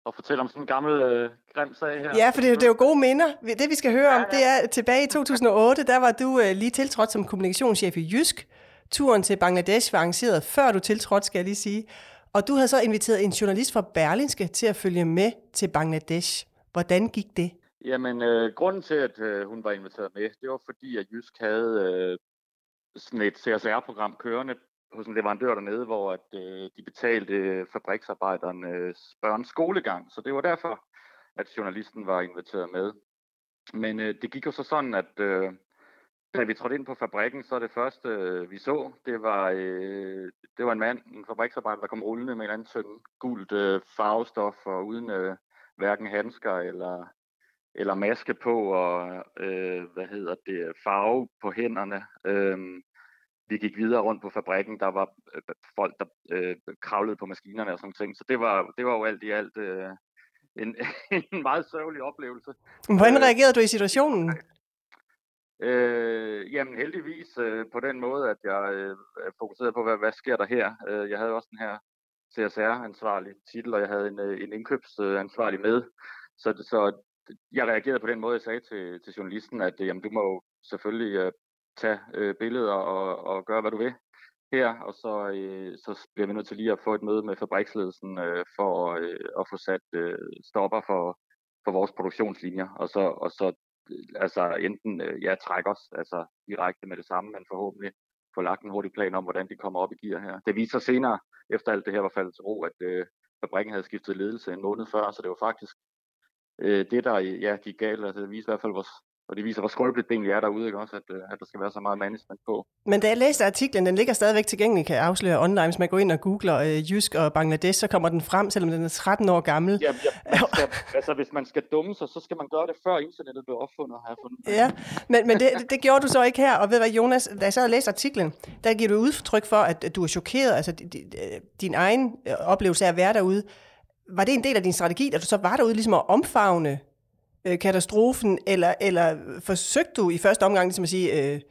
at fortælle om sådan en gammel øh, grim sag her. Ja, for det, er jo- det er jo gode minder. Det vi skal høre om, det er tilbage i 2008, der var du øh, lige tiltrådt som kommunikationschef i Jysk. Turen til Bangladesh var arrangeret før du tiltrådte, skal jeg lige sige. Og du havde så inviteret en journalist fra Berlinske til at følge med til Bangladesh. Hvordan gik det? Jamen, øh, grunden til, at øh, hun var inviteret med, det var fordi, at Jysk havde øh, sådan et CSR-program kørende hos en leverandør dernede, hvor at, øh, de betalte fabriksarbejdernes børns skolegang. Så det var derfor, at journalisten var inviteret med. Men øh, det gik jo så sådan, at øh, da vi trådte ind på fabrikken, så det første, øh, vi så, det var, øh, det var en mand, en fabriksarbejder, der kom rullende med en anden tynd gult øh, farvestof, og uden øh, hverken handsker eller, eller maske på, og øh, hvad hedder det, farve på hænderne. Øh, vi gik videre rundt på fabrikken, der var øh, folk, der øh, kravlede på maskinerne og sådan ting. Så det var, det var jo alt i alt øh, en, en meget sørgelig oplevelse. Hvordan Øh, reagerede du i situationen? Øh, jamen heldigvis øh, på den måde, at jeg øh, er fokuseret på, hvad, hvad sker der her. Øh, jeg havde også den her CSR-ansvarlig titel, og jeg havde en, øh, en indkøbsansvarlig med. Så, så jeg reagerede på den måde, jeg sagde til, til journalisten, at øh, jamen, du må jo selvfølgelig øh, tage øh, billeder og, og gøre, hvad du vil her, og så, øh, så bliver vi nødt til lige at få et møde med fabriksledelsen øh, for øh, at få sat øh, stopper for, for vores produktionslinjer, og så, og så altså enten øh, ja, trække os altså direkte med det samme, men forhåbentlig få lagt en hurtig plan om, hvordan de kommer op i gear her. Det viser sig senere, efter alt det her var faldet til ro, at øh, fabrikken havde skiftet ledelse en måned før, så det var faktisk øh, det, der ja, gik galt. Altså, det viser i hvert fald, hvor, og det viser, hvor skrøbeligt det egentlig er derude, ikke også, at, øh, at der skal være så meget management på. Men da jeg læste artiklen, den ligger stadigvæk tilgængelig, kan jeg afsløre online. Hvis man går ind og googler øh, Jysk og Bangladesh, så kommer den frem, selvom den er 13 år gammel. Ja, ja, skal, altså, hvis man skal dumme sig, så skal man gøre det før internettet blev opfundet, har jeg fundet. Ja, men, men det, det gjorde du så ikke her. Og ved du hvad, Jonas, da jeg sad og læste artiklen, der giver du udtryk for, at du er chokeret, altså di- di- din egen øh, oplevelse af at være derude. Var det en del af din strategi, at du så var derude ligesom at omfavne øh, katastrofen, eller, eller forsøgte du i første omgang ligesom at sige, øh,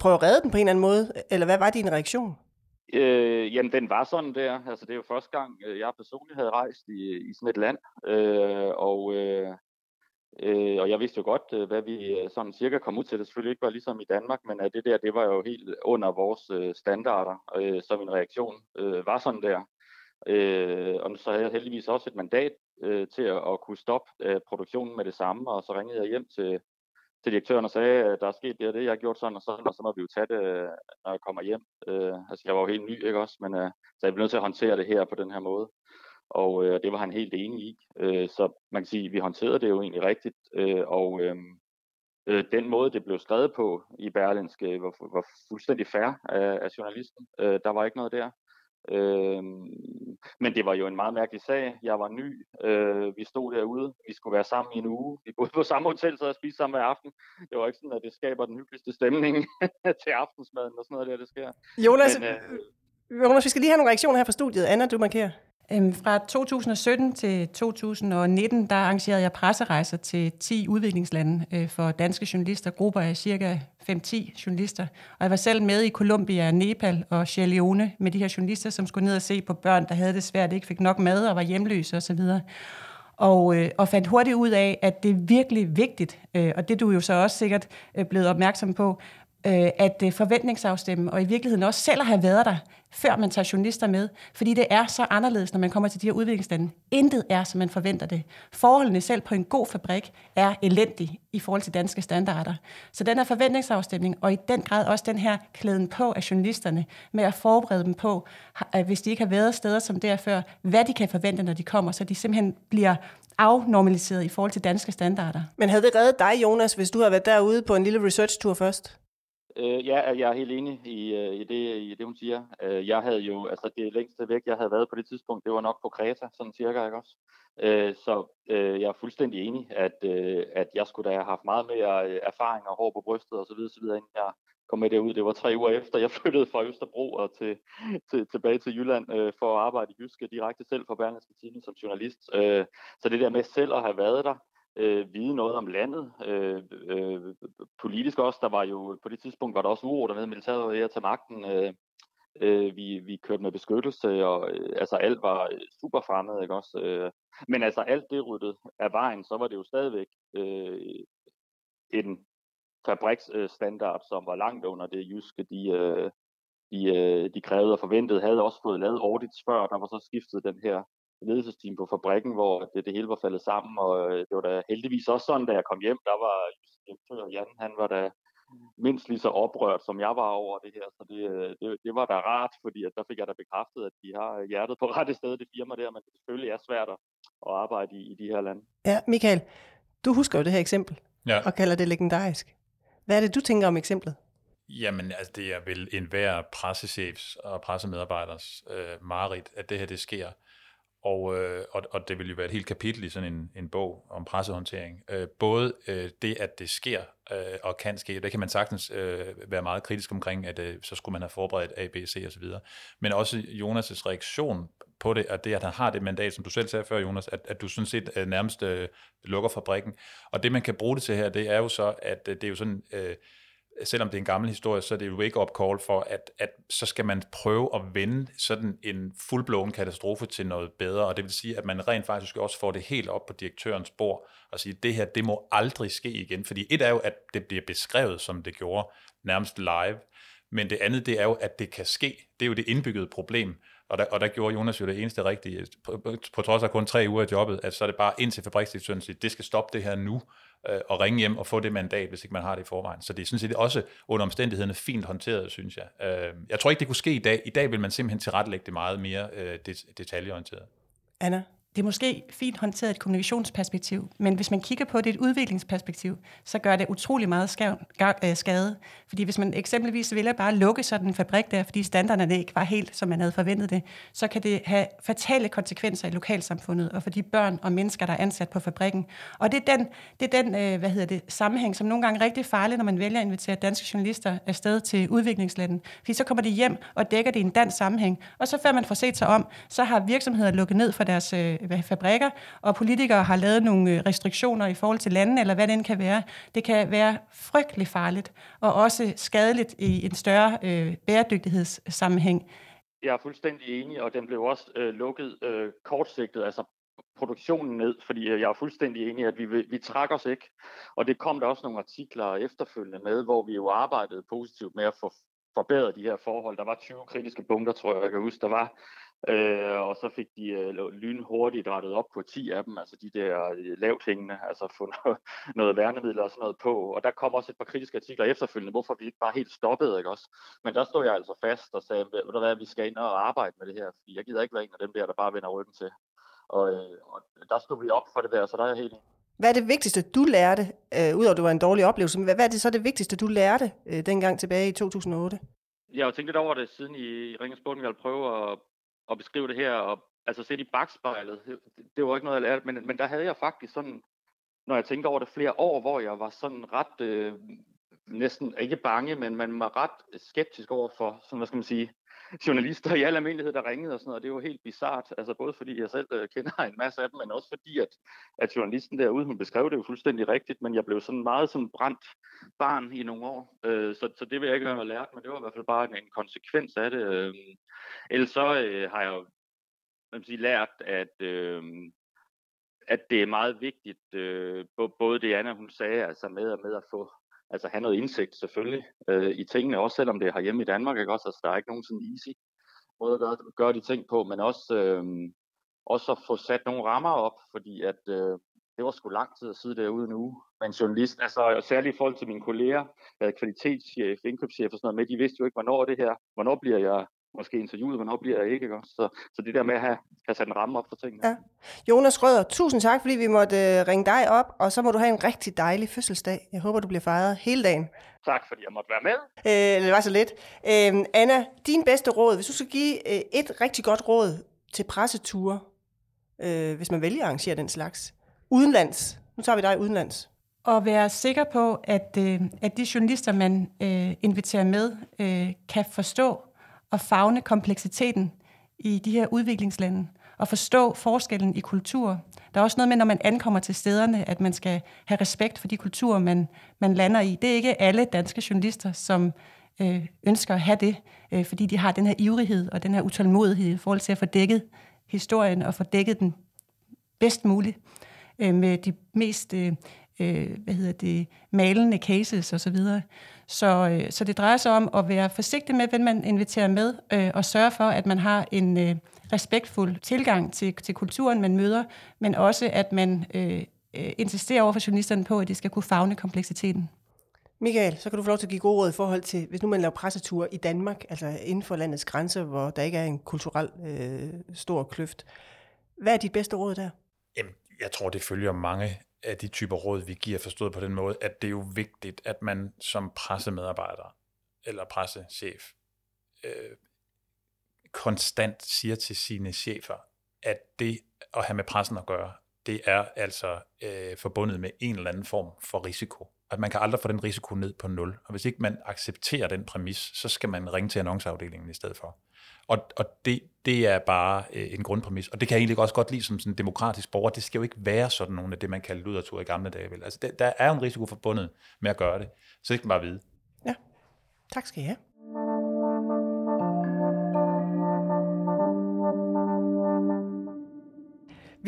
prøve at redde den på en eller anden måde, eller hvad var din reaktion? Øh, jamen, den var sådan der. Altså, det er jo første gang, øh, jeg personligt havde rejst i, i sådan et land. Øh, og, øh, øh, og jeg vidste jo godt, øh, hvad vi øh, sådan cirka kom ud til. Det selvfølgelig ikke var ligesom i Danmark, men at det der, det var jo helt under vores øh, standarder. Øh, så min reaktion øh, var sådan der. Øh, og så havde jeg heldigvis også et mandat øh, til at, at kunne stoppe øh, produktionen med det samme, og så ringede jeg hjem til, til direktøren og sagde, at der er sket det og det, jeg har gjort sådan og sådan, og så må vi jo tage det, øh, når jeg kommer hjem. Øh, altså, jeg var jo helt ny, ikke også, men øh, så jeg blev nødt til at håndtere det her på den her måde. Og øh, det var han helt enig i. Øh, så man kan sige, at vi håndterede det jo egentlig rigtigt, øh, og øh, øh, den måde, det blev skrevet på i Berlinske, var, var fuldstændig fair af, af journalisten. Øh, der var ikke noget der. Øh, men det var jo en meget mærkelig sag. Jeg var ny. Øh, vi stod derude. Vi skulle være sammen i en uge. Vi boede på samme hotel, så jeg spiste sammen hver aften. Det var ikke sådan, at det skaber den hyggeligste stemning til aftensmaden og sådan noget der, det sker. Jonas, Men, øh... Jonas, vi skal lige have nogle reaktioner her fra studiet. Anna, du markerer. Øhm, Fra 2017 til 2019, der arrangerede jeg presserejser til 10 udviklingslande øh, for danske journalister, grupper af cirka 5-10 journalister. Og jeg var selv med i Colombia, Nepal og Sierra Leone med de her journalister, som skulle ned og se på børn, der havde det svært, ikke fik nok mad og var hjemløse osv. Og, øh, og fandt hurtigt ud af, at det er virkelig vigtigt, øh, og det du jo så også sikkert øh, blevet opmærksom på, øh, at øh, forventningsafstemme, og i virkeligheden også selv at have været der, før man tager journalister med. Fordi det er så anderledes, når man kommer til de her udviklingslande. Intet er, som man forventer det. Forholdene selv på en god fabrik er elendige i forhold til danske standarder. Så den her forventningsafstemning, og i den grad også den her klæden på af journalisterne, med at forberede dem på, at hvis de ikke har været steder som der før, hvad de kan forvente, når de kommer, så de simpelthen bliver afnormaliseret i forhold til danske standarder. Men havde det reddet dig, Jonas, hvis du havde været derude på en lille research-tur først? Øh, ja, jeg er helt enig i, øh, i, det, i det, hun siger. Øh, jeg havde jo, altså det længste væk, jeg havde været på det tidspunkt, det var nok på Kreta, sådan cirka, ikke også? Øh, så øh, jeg er fuldstændig enig, at, øh, at jeg skulle da have haft meget mere øh, erfaring og hår på brystet osv., videre, inden jeg kom med derud. Det var tre uger efter, jeg flyttede fra Østerbro og til, til, tilbage til Jylland øh, for at arbejde i Jyske direkte selv for Berlingske Tidende som journalist. Øh, så det der med selv at have været der, øh, vide noget om landet. Øh, øh, politisk også, der var jo på det tidspunkt var der også uro dernede, militæret var ved at tage magten. Øh, øh, vi, vi kørte med beskyttelse, og øh, altså alt var øh, super fremmed, ikke også? Øh, men altså alt det ryddet af vejen, så var det jo stadigvæk øh, en fabriksstandard, som var langt under det jyske, de, øh, de, øh, de krævede og forventede, havde også fået lavet audits før, der var så skiftet den her ledelsesteam på fabrikken, hvor det, det hele var faldet sammen, og øh, det var da heldigvis også sådan, da jeg kom hjem, der var direktør Jan, han var da mindst lige så oprørt, som jeg var over det her, så det, øh, det, det var da rart, fordi at der fik jeg da bekræftet, at de har hjertet på rette sted, det firma der, men det selvfølgelig er svært at arbejde i, i de her lande. Ja, Michael, du husker jo det her eksempel, ja. og kalder det legendarisk. Hvad er det, du tænker om eksemplet? Jamen, altså, det er vel enhver pressechefs og pressemedarbejders øh, mareridt, at det her det sker. Og, øh, og, og det vil jo være et helt kapitel i sådan en, en bog om pressehåndtering. Øh, både øh, det, at det sker øh, og kan ske, det kan man sagtens øh, være meget kritisk omkring, at øh, så skulle man have forberedt A, B, C osv. Men også Jonas' reaktion på det, og det, at han har det mandat, som du selv sagde før, Jonas, at, at du sådan set øh, nærmest øh, lukker fabrikken. Og det, man kan bruge det til her, det er jo så, at øh, det er jo sådan... Øh, selvom det er en gammel historie, så er det et wake-up call for, at, at så skal man prøve at vende sådan en fuldblåen katastrofe til noget bedre, og det vil sige, at man rent faktisk også får det helt op på direktørens bord, og sige, det her, det må aldrig ske igen, fordi et er jo, at det bliver beskrevet, som det gjorde, nærmest live, men det andet, det er jo, at det kan ske. Det er jo det indbyggede problem, og der, og der gjorde Jonas jo det eneste rigtige, på, på, på trods af kun tre uger af jobbet, at så er det bare ind til fabriksdirektøren siger, det skal stoppe det her nu, øh, og ringe hjem og få det mandat, hvis ikke man har det i forvejen. Så det er sådan set også under omstændighederne fint håndteret, synes jeg. Øh, jeg tror ikke, det kunne ske i dag. I dag vil man simpelthen tilrettelægge det meget mere øh, detaljeorienteret. Anna? Det er måske fint håndteret et kommunikationsperspektiv, men hvis man kigger på det et udviklingsperspektiv, så gør det utrolig meget øh, skade. Fordi hvis man eksempelvis vælger bare at lukke sådan en fabrik der, fordi standarderne ikke var helt, som man havde forventet det, så kan det have fatale konsekvenser i lokalsamfundet og for de børn og mennesker, der er ansat på fabrikken. Og det er den, det er den øh, hvad hedder det, sammenhæng, som nogle gange er rigtig farlig, når man vælger at invitere danske journalister afsted til udviklingslandet. Fordi så kommer de hjem og dækker det i en dansk sammenhæng. Og så før man får set sig om, så har virksomheder lukket ned for deres øh, fabrikker, og politikere har lavet nogle øh, restriktioner i forhold til landene, eller hvad det end kan være. Det kan være frygtelig farligt, og også skadeligt i en større øh, bæredygtighedssammenhæng. Jeg er fuldstændig enig, og den blev også øh, lukket øh, kortsigtet, altså produktionen ned, fordi øh, jeg er fuldstændig enig, at vi, vi trækker os ikke. Og det kom der også nogle artikler efterfølgende med, hvor vi jo arbejdede positivt med at få forbedret de her forhold. Der var 20 kritiske punkter, tror jeg, jeg kan huske. Der var Øh, og så fik de øh, lynhurtigt rettet op på 10 af dem, altså de der øh, lavt hængende, altså få noget, noget værnemiddel og sådan noget på. Og der kom også et par kritiske artikler efterfølgende, hvorfor vi ikke bare helt stoppede, ikke også? Men der stod jeg altså fast og sagde, ved du hvad, vi skal ind og arbejde med det her, fordi jeg gider ikke være en af dem der, der bare vender ryggen til. Og, øh, og der stod vi op for det der, så der er jeg helt hvad er det vigtigste, du lærte, øh, udover at det var en dårlig oplevelse, hvad, hvad er det så det vigtigste, du lærte øh, dengang tilbage i 2008? Jeg har jo tænkt lidt over det, siden i Ringens Bundgal prøve at at beskrive det her, og altså sætte i bagspejlet, det, det var ikke noget, jeg lærte, men, men der havde jeg faktisk sådan, når jeg tænker over det flere år, hvor jeg var sådan ret, øh, næsten ikke bange, men man var ret skeptisk over for, sådan, hvad skal man sige, journalister i al almindelighed, der ringede og sådan noget. Det var helt bizart, altså både fordi jeg selv øh, kender en masse af dem, men også fordi, at, at journalisten derude, hun beskrev det jo fuldstændig rigtigt, men jeg blev sådan meget sådan brændt barn i nogle år. Øh, så, så det vil jeg ikke have lært, men det var i hvert fald bare en, en konsekvens af det. Øh, ellers så øh, har jeg jo man sige, lært, at, øh, at det er meget vigtigt, øh, både det Anna hun sagde, altså med, med at få altså have noget indsigt selvfølgelig øh, i tingene, også selvom det er herhjemme i Danmark, ikke også? Altså, der er ikke nogen sådan easy måde at gøre, gøre de ting på, men også, øh, også at få sat nogle rammer op, fordi at øh, det var sgu lang tid at sidde derude nu. Men journalist, altså særligt i forhold til mine kolleger, jeg havde kvalitetschef, indkøbschef og sådan noget med, de vidste jo ikke, hvornår det her, hvornår bliver jeg måske interviewet, hvornår bliver jeg ikke, ikke? Så, så det der med at have, have sat en ramme op for tingene. Ja. Jonas Røder, tusind tak, fordi vi måtte uh, ringe dig op, og så må du have en rigtig dejlig fødselsdag. Jeg håber, du bliver fejret hele dagen. Tak, fordi jeg måtte være med. Øh, det var så lidt. Øh, Anna, din bedste råd, hvis du skal give øh, et rigtig godt råd til presseture, øh, hvis man vælger at arrangere den slags, udenlands, nu tager vi dig udenlands. Og være sikker på, at, øh, at de journalister, man øh, inviterer med, øh, kan forstå at fagne kompleksiteten i de her udviklingslande, og forstå forskellen i kultur. Der er også noget med, når man ankommer til stederne, at man skal have respekt for de kulturer, man, man lander i. Det er ikke alle danske journalister, som øh, ønsker at have det, øh, fordi de har den her ivrighed og den her utålmodighed i forhold til at få dækket historien og få dækket den bedst muligt øh, med de mest øh, øh, hvad hedder det, malende cases osv. Så, videre. så, øh, så det drejer sig om at være forsigtig med, hvem man inviterer med, øh, og sørge for, at man har en øh, respektfuld tilgang til, til kulturen, man møder, men også at man øh, øh, insisterer over for journalisterne på, at de skal kunne fagne kompleksiteten. Michael, så kan du få lov til at give gode råd i forhold til, hvis nu man laver presseture i Danmark, altså inden for landets grænser, hvor der ikke er en kulturel øh, stor kløft. Hvad er dit bedste råd der? Jamen, jeg tror, det følger mange af de typer råd, vi giver, forstået på den måde, at det er jo vigtigt, at man som pressemedarbejder eller pressechef øh, konstant siger til sine chefer, at det at have med pressen at gøre, det er altså øh, forbundet med en eller anden form for risiko. At man kan aldrig få den risiko ned på nul. Og hvis ikke man accepterer den præmis, så skal man ringe til annonceafdelingen i stedet for. Og, og det, det er bare øh, en grundpræmis. Og det kan jeg egentlig også godt lide som sådan en demokratisk borger. Det skal jo ikke være sådan nogle af det, man kaldte ludertur i gamle dage. Vel? Altså, der, der er jo en risiko forbundet med at gøre det. Så det skal man bare vide. Ja, tak skal I have.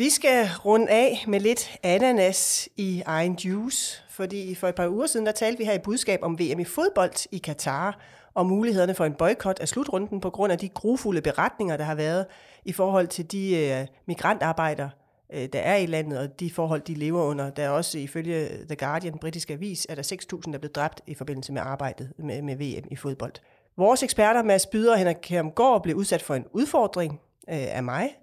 Vi skal runde af med lidt ananas i egen juice, fordi for et par uger siden, der talte vi her i budskab om VM i fodbold i Katar, og mulighederne for en boykot af slutrunden på grund af de grufulde beretninger, der har været i forhold til de øh, migrantarbejdere, øh, der er i landet, og de forhold, de lever under. Der er også ifølge The Guardian, britiske avis, er der 6.000, der er blevet dræbt i forbindelse med arbejdet med, med VM i fodbold. Vores eksperter, Mads Byder og Henrik Kjermgaard, blev udsat for en udfordring øh, af mig,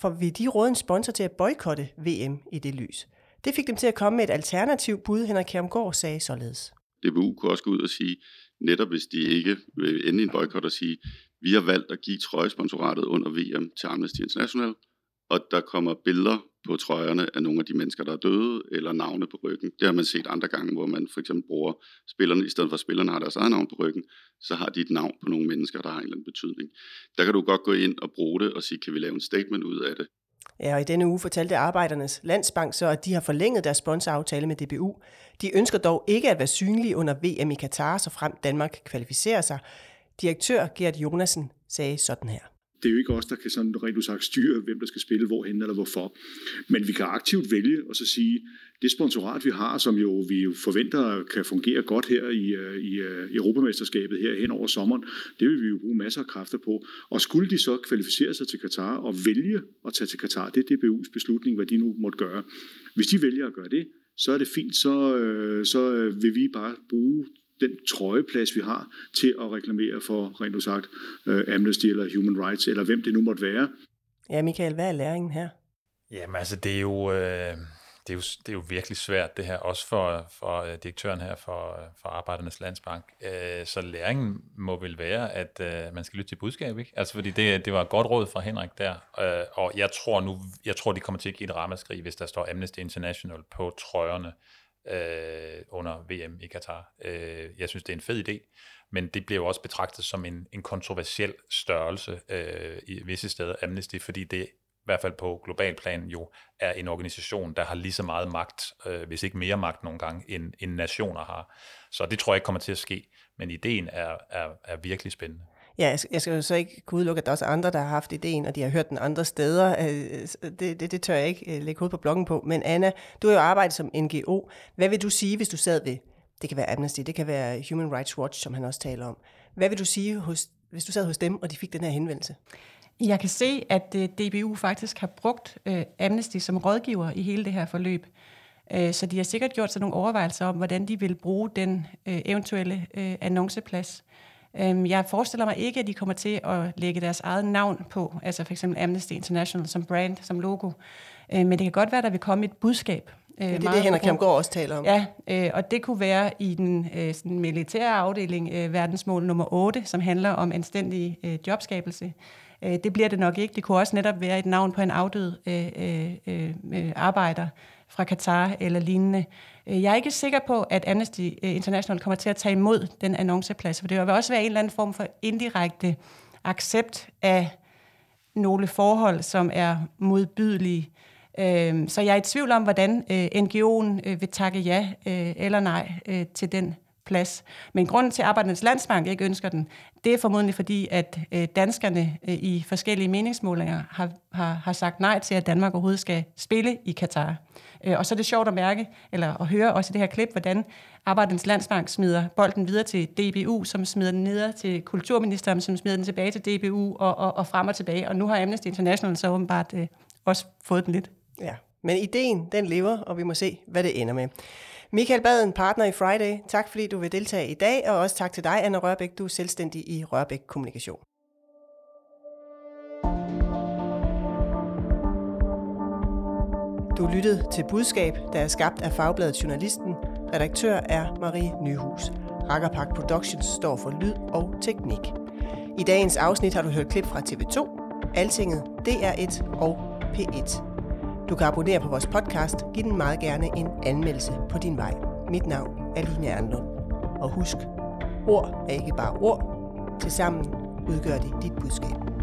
for vi de råde en sponsor til at boykotte VM i det lys. Det fik dem til at komme med et alternativ bud, Henrik Kjermgaard sagde således. DBU kunne også gå ud og sige, netop hvis de ikke vil ende en boykot og sige, vi har valgt at give trøjesponsoratet under VM til Amnesty International, og der kommer billeder på trøjerne af nogle af de mennesker, der er døde, eller navne på ryggen. Det har man set andre gange, hvor man for eksempel bruger spillerne, i stedet for at spillerne har deres eget navn på ryggen, så har de et navn på nogle mennesker, der har en eller anden betydning. Der kan du godt gå ind og bruge det og sige, kan vi lave en statement ud af det? Ja, og i denne uge fortalte Arbejdernes Landsbank så, at de har forlænget deres sponsoraftale med DBU. De ønsker dog ikke at være synlige under VM i Katar, så frem Danmark kvalificerer sig. Direktør Gert Jonasen sagde sådan her det er jo ikke os, der kan sådan rent sagt styre, hvem der skal spille hvorhen eller hvorfor. Men vi kan aktivt vælge og så sige, det sponsorat, vi har, som jo vi jo forventer kan fungere godt her i, øh, i, øh, i Europamesterskabet her hen over sommeren, det vil vi jo bruge masser af kræfter på. Og skulle de så kvalificere sig til Katar og vælge at tage til Katar, det er DBU's beslutning, hvad de nu måtte gøre. Hvis de vælger at gøre det, så er det fint, så, øh, så vil vi bare bruge den trøjeplads, vi har, til at reklamere for, rent sagt, uh, Amnesty eller Human Rights, eller hvem det nu måtte være. Ja, Michael, hvad er læringen her? Jamen altså, det er jo... Øh det er, jo, det er jo virkelig svært det her, også for, for øh, direktøren her for, for Arbejdernes Landsbank. Øh, så læringen må vel være, at øh, man skal lytte til budskab, ikke? Altså fordi det, det var et godt råd fra Henrik der, og jeg tror nu, jeg tror de kommer til at give et ramaskrig, hvis der står Amnesty International på trøjerne øh, Øh, under VM i Katar. Øh, jeg synes, det er en fed idé, men det bliver jo også betragtet som en, en kontroversiel størrelse øh, i visse steder, Amnesty, fordi det i hvert fald på global plan jo er en organisation, der har lige så meget magt, øh, hvis ikke mere magt nogle gange, end, end nationer har. Så det tror jeg ikke kommer til at ske, men ideen er, er, er virkelig spændende. Ja, jeg skal jo så ikke kunne udelukke, at der er også andre, der har haft ideen, og de har hørt den andre steder. Øh, det, det, det tør jeg ikke øh, lægge hovedet på bloggen på. Men Anna, du har jo arbejdet som NGO. Hvad vil du sige, hvis du sad ved Det kan være Amnesty, det kan være Human Rights Watch, som han også taler om. Hvad vil du sige, hos, hvis du sad hos dem, og de fik den her henvendelse? Jeg kan se, at øh, DBU faktisk har brugt Amnesty som rådgiver i hele det her forløb. Så de har sikkert gjort sig nogle overvejelser om, hvordan de vil bruge den eventuelle annonceplads. Øh, jeg forestiller mig ikke, at de kommer til at lægge deres eget navn på, altså for eksempel Amnesty International som brand, som logo. Øh, men det kan godt være, at der vil komme et budskab. Øh, det er det, Henrik Kjærgaard også taler om. Ja, øh, og det kunne være i den sådan militære afdeling, verdensmål nummer 8, som handler om anstændig jobskabelse. Det bliver det nok ikke. Det kunne også netop være et navn på en afdød øh, øh, øh, arbejder fra Katar eller lignende. Øh, jeg er ikke sikker på, at Amnesty øh, International kommer til at tage imod den annonceplads, for det vil også være en eller anden form for indirekte accept af nogle forhold, som er modbydelige. Øh, så jeg er i tvivl om, hvordan NGO'en vil takke ja eller nej til den plads. Men grunden til, at Arbejdernes Landsbank ikke ønsker den, det er formodentlig fordi, at øh, danskerne øh, i forskellige meningsmålinger har, har, har sagt nej til, at Danmark overhovedet skal spille i Katar. Øh, og så er det sjovt at mærke, eller at høre også i det her klip, hvordan Arbejdernes Landsbank smider bolden videre til DBU, som smider den ned til kulturministeren, som smider den tilbage til DBU og, og, og frem og tilbage. Og nu har Amnesty International så åbenbart øh, også fået den lidt. Ja, men ideen, den lever, og vi må se, hvad det ender med. Michael Baden, partner i Friday, tak fordi du vil deltage i dag, og også tak til dig, Anna Rørbæk, du er selvstændig i Rørbæk Kommunikation. Du lyttede til Budskab, der er skabt af Fagbladet Journalisten. Redaktør er Marie Nyhus. Rakkerpark Productions står for lyd og teknik. I dagens afsnit har du hørt klip fra TV2, Altinget, DR1 og P1. Du kan abonnere på vores podcast. Giv den meget gerne en anmeldelse på din vej. Mit navn er Line Erndlund. Og husk, ord er ikke bare ord. Tilsammen udgør de dit budskab.